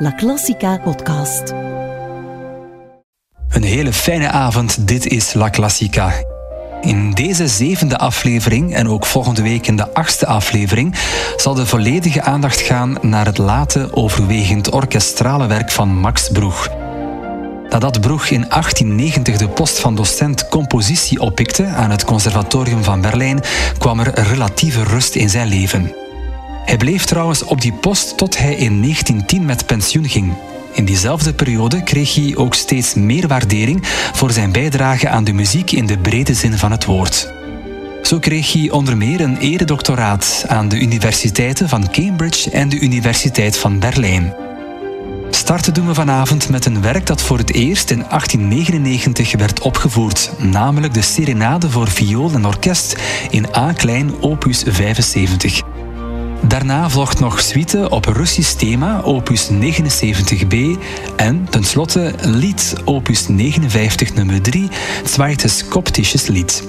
La Classica podcast. Een hele fijne avond, dit is La Classica. In deze zevende aflevering en ook volgende week in de achtste aflevering zal de volledige aandacht gaan naar het late, overwegend orkestrale werk van Max Broeg. Nadat Broeg in 1890 de post van docent compositie oppikte aan het Conservatorium van Berlijn, kwam er relatieve rust in zijn leven. Hij bleef trouwens op die post tot hij in 1910 met pensioen ging. In diezelfde periode kreeg hij ook steeds meer waardering voor zijn bijdrage aan de muziek in de brede zin van het woord. Zo kreeg hij onder meer een eredoctoraat aan de universiteiten van Cambridge en de Universiteit van Berlijn. Starten doen we vanavond met een werk dat voor het eerst in 1899 werd opgevoerd, namelijk de Serenade voor viool en orkest in A-klein opus 75. Daarna volgt nog suite op Russisch thema, opus 79b. En tenslotte lied, opus 59 nummer 3, Zweites Koptisches Lied.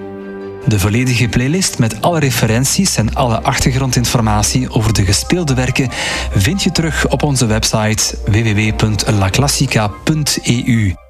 De volledige playlist met alle referenties en alle achtergrondinformatie over de gespeelde werken vind je terug op onze website www.laclassica.eu.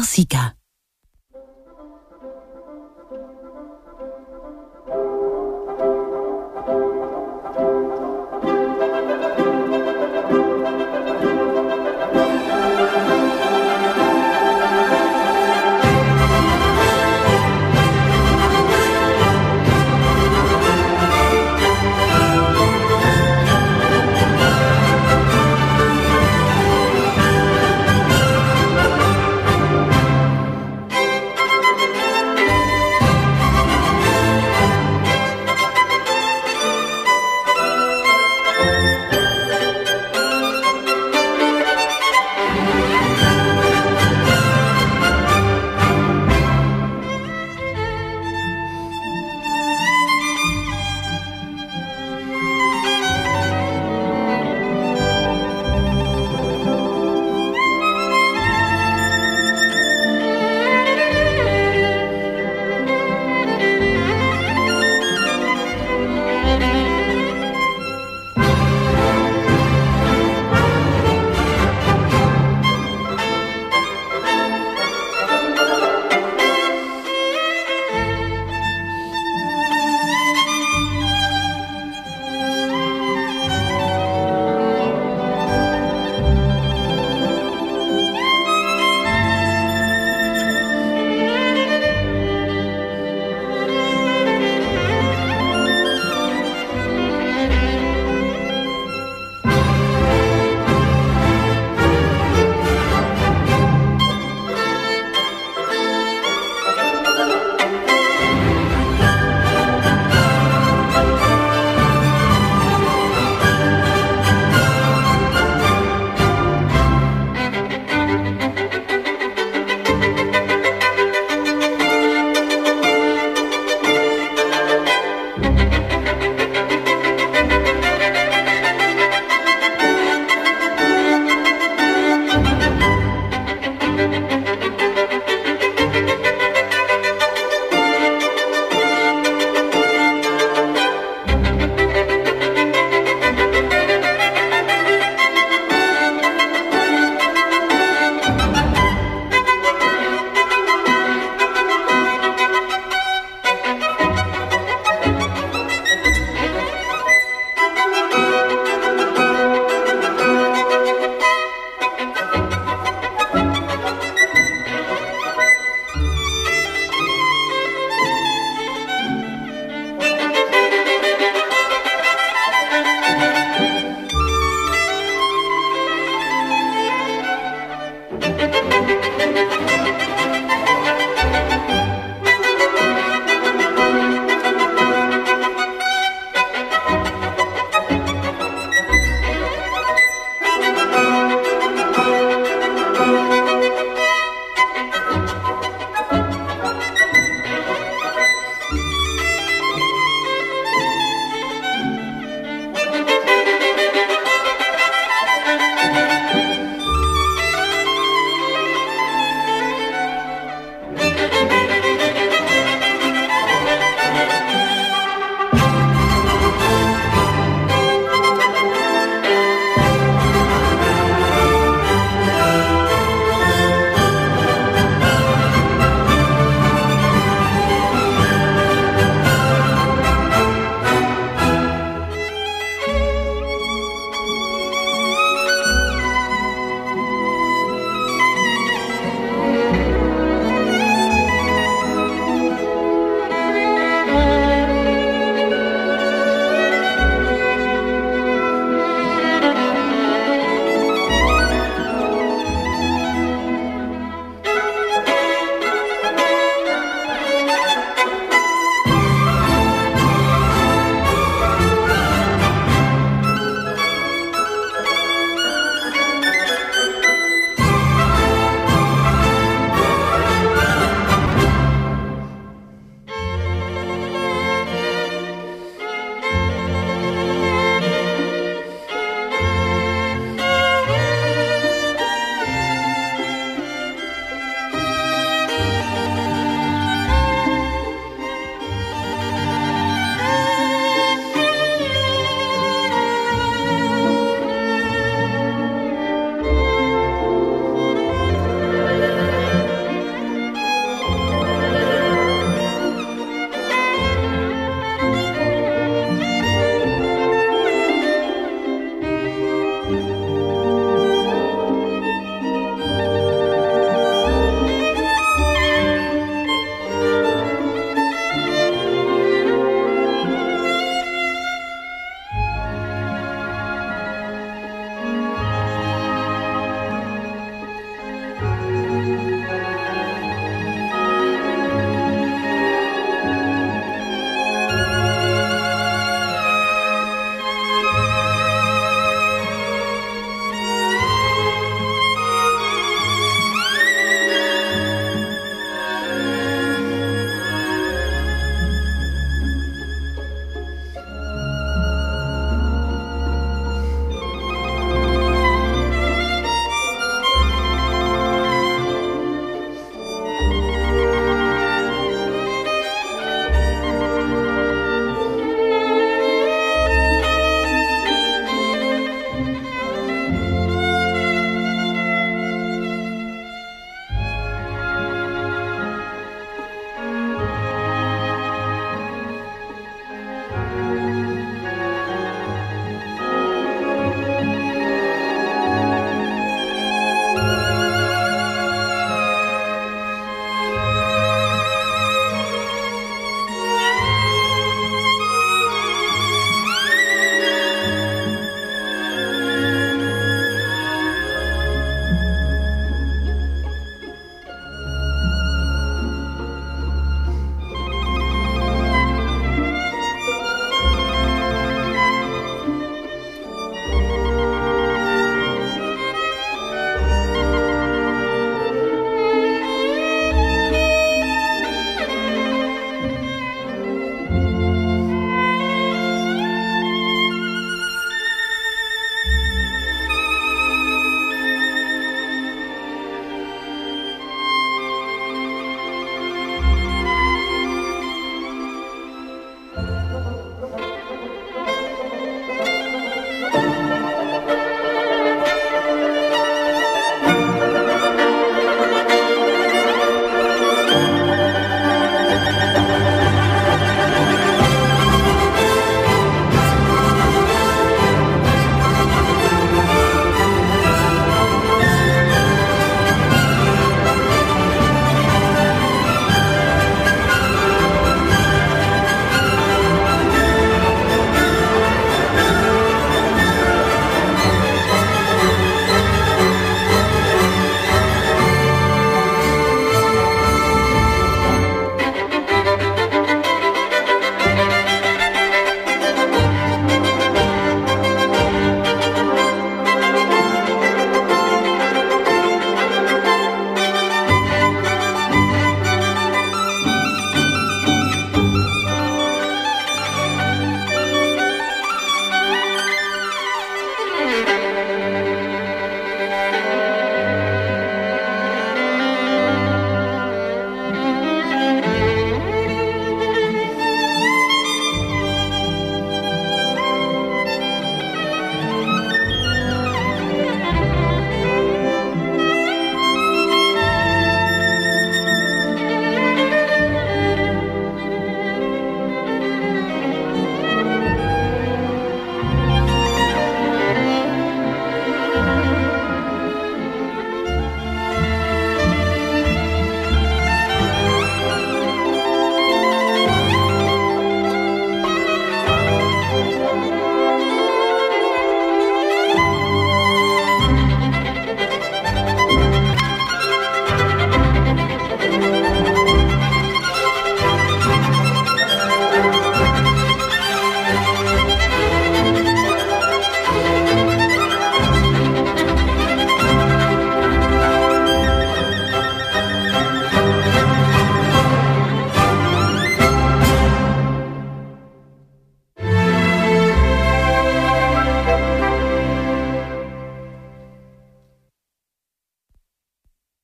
Classica.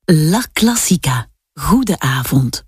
La Classica. Goede avond.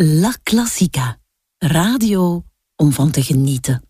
La Classica. Radio om van te genieten.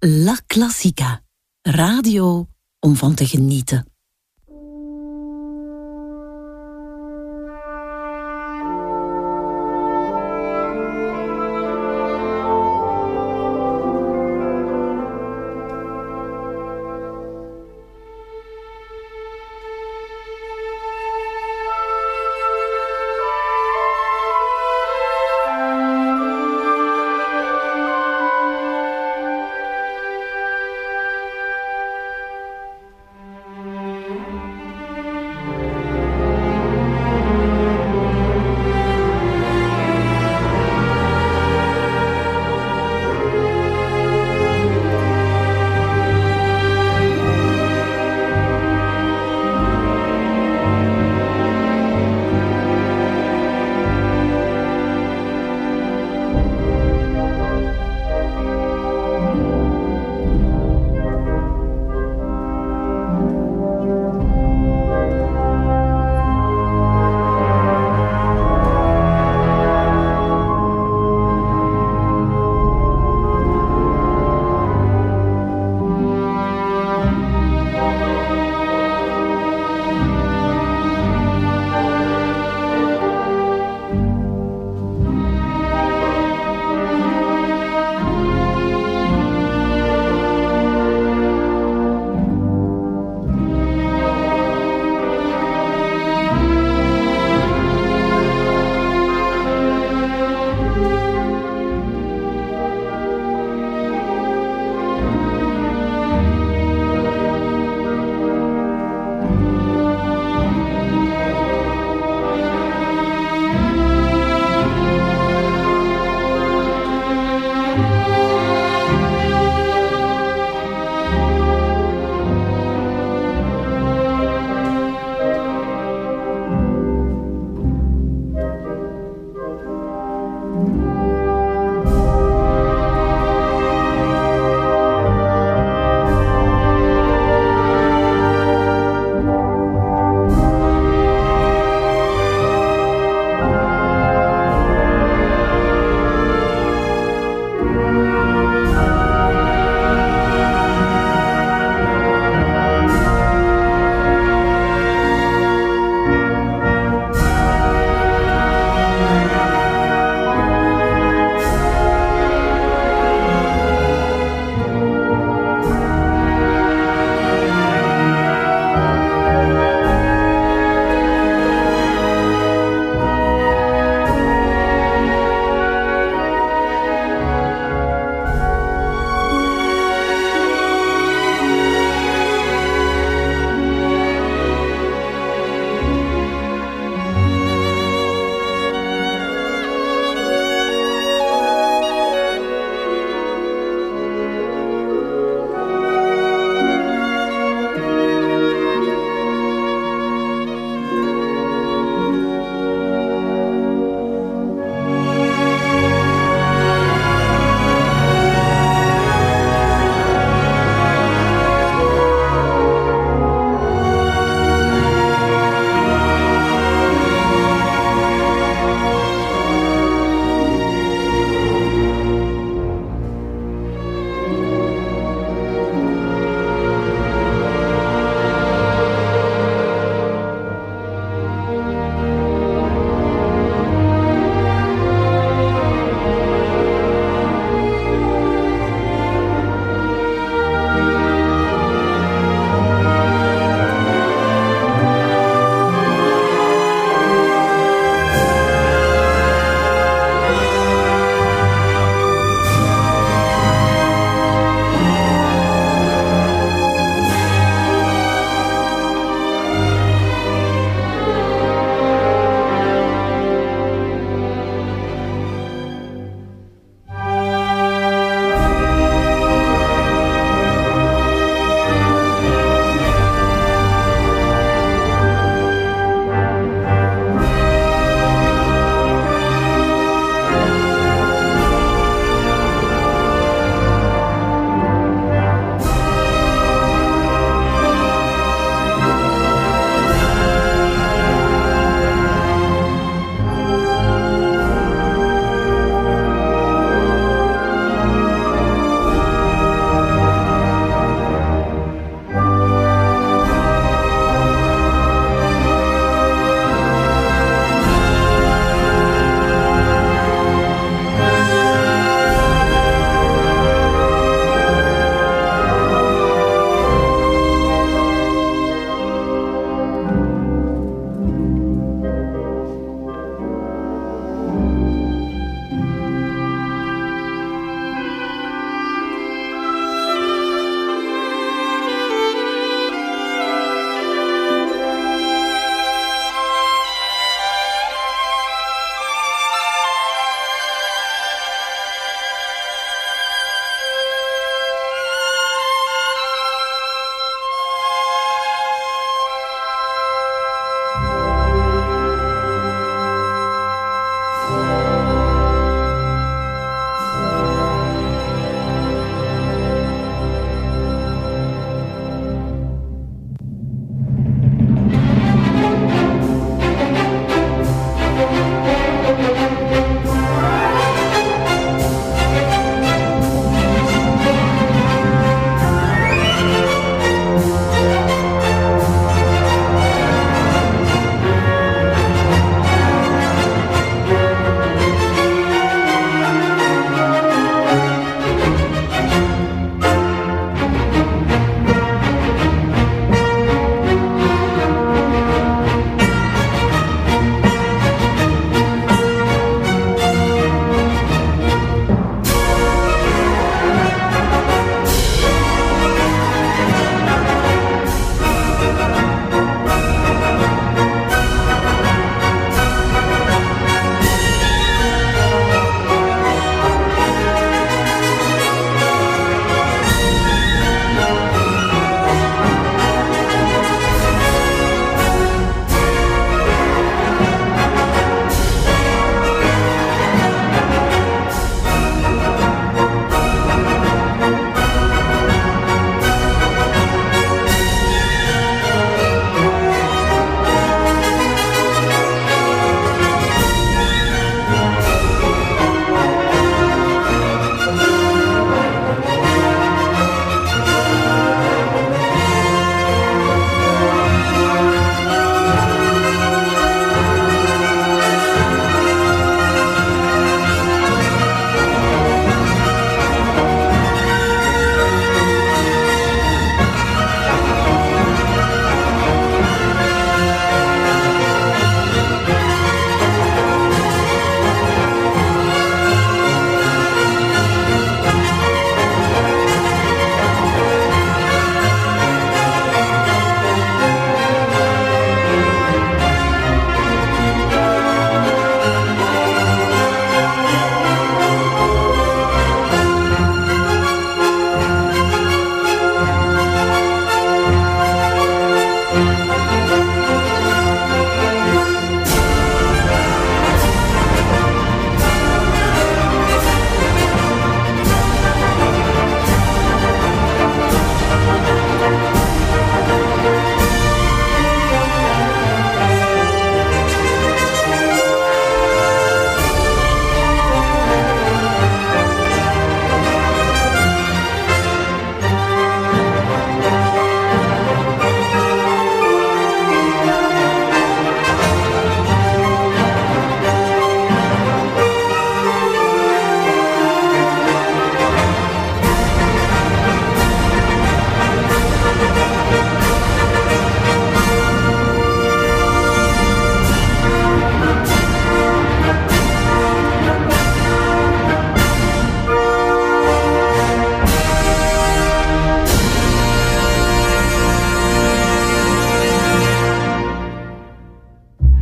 La Classica. Radio om van te genieten.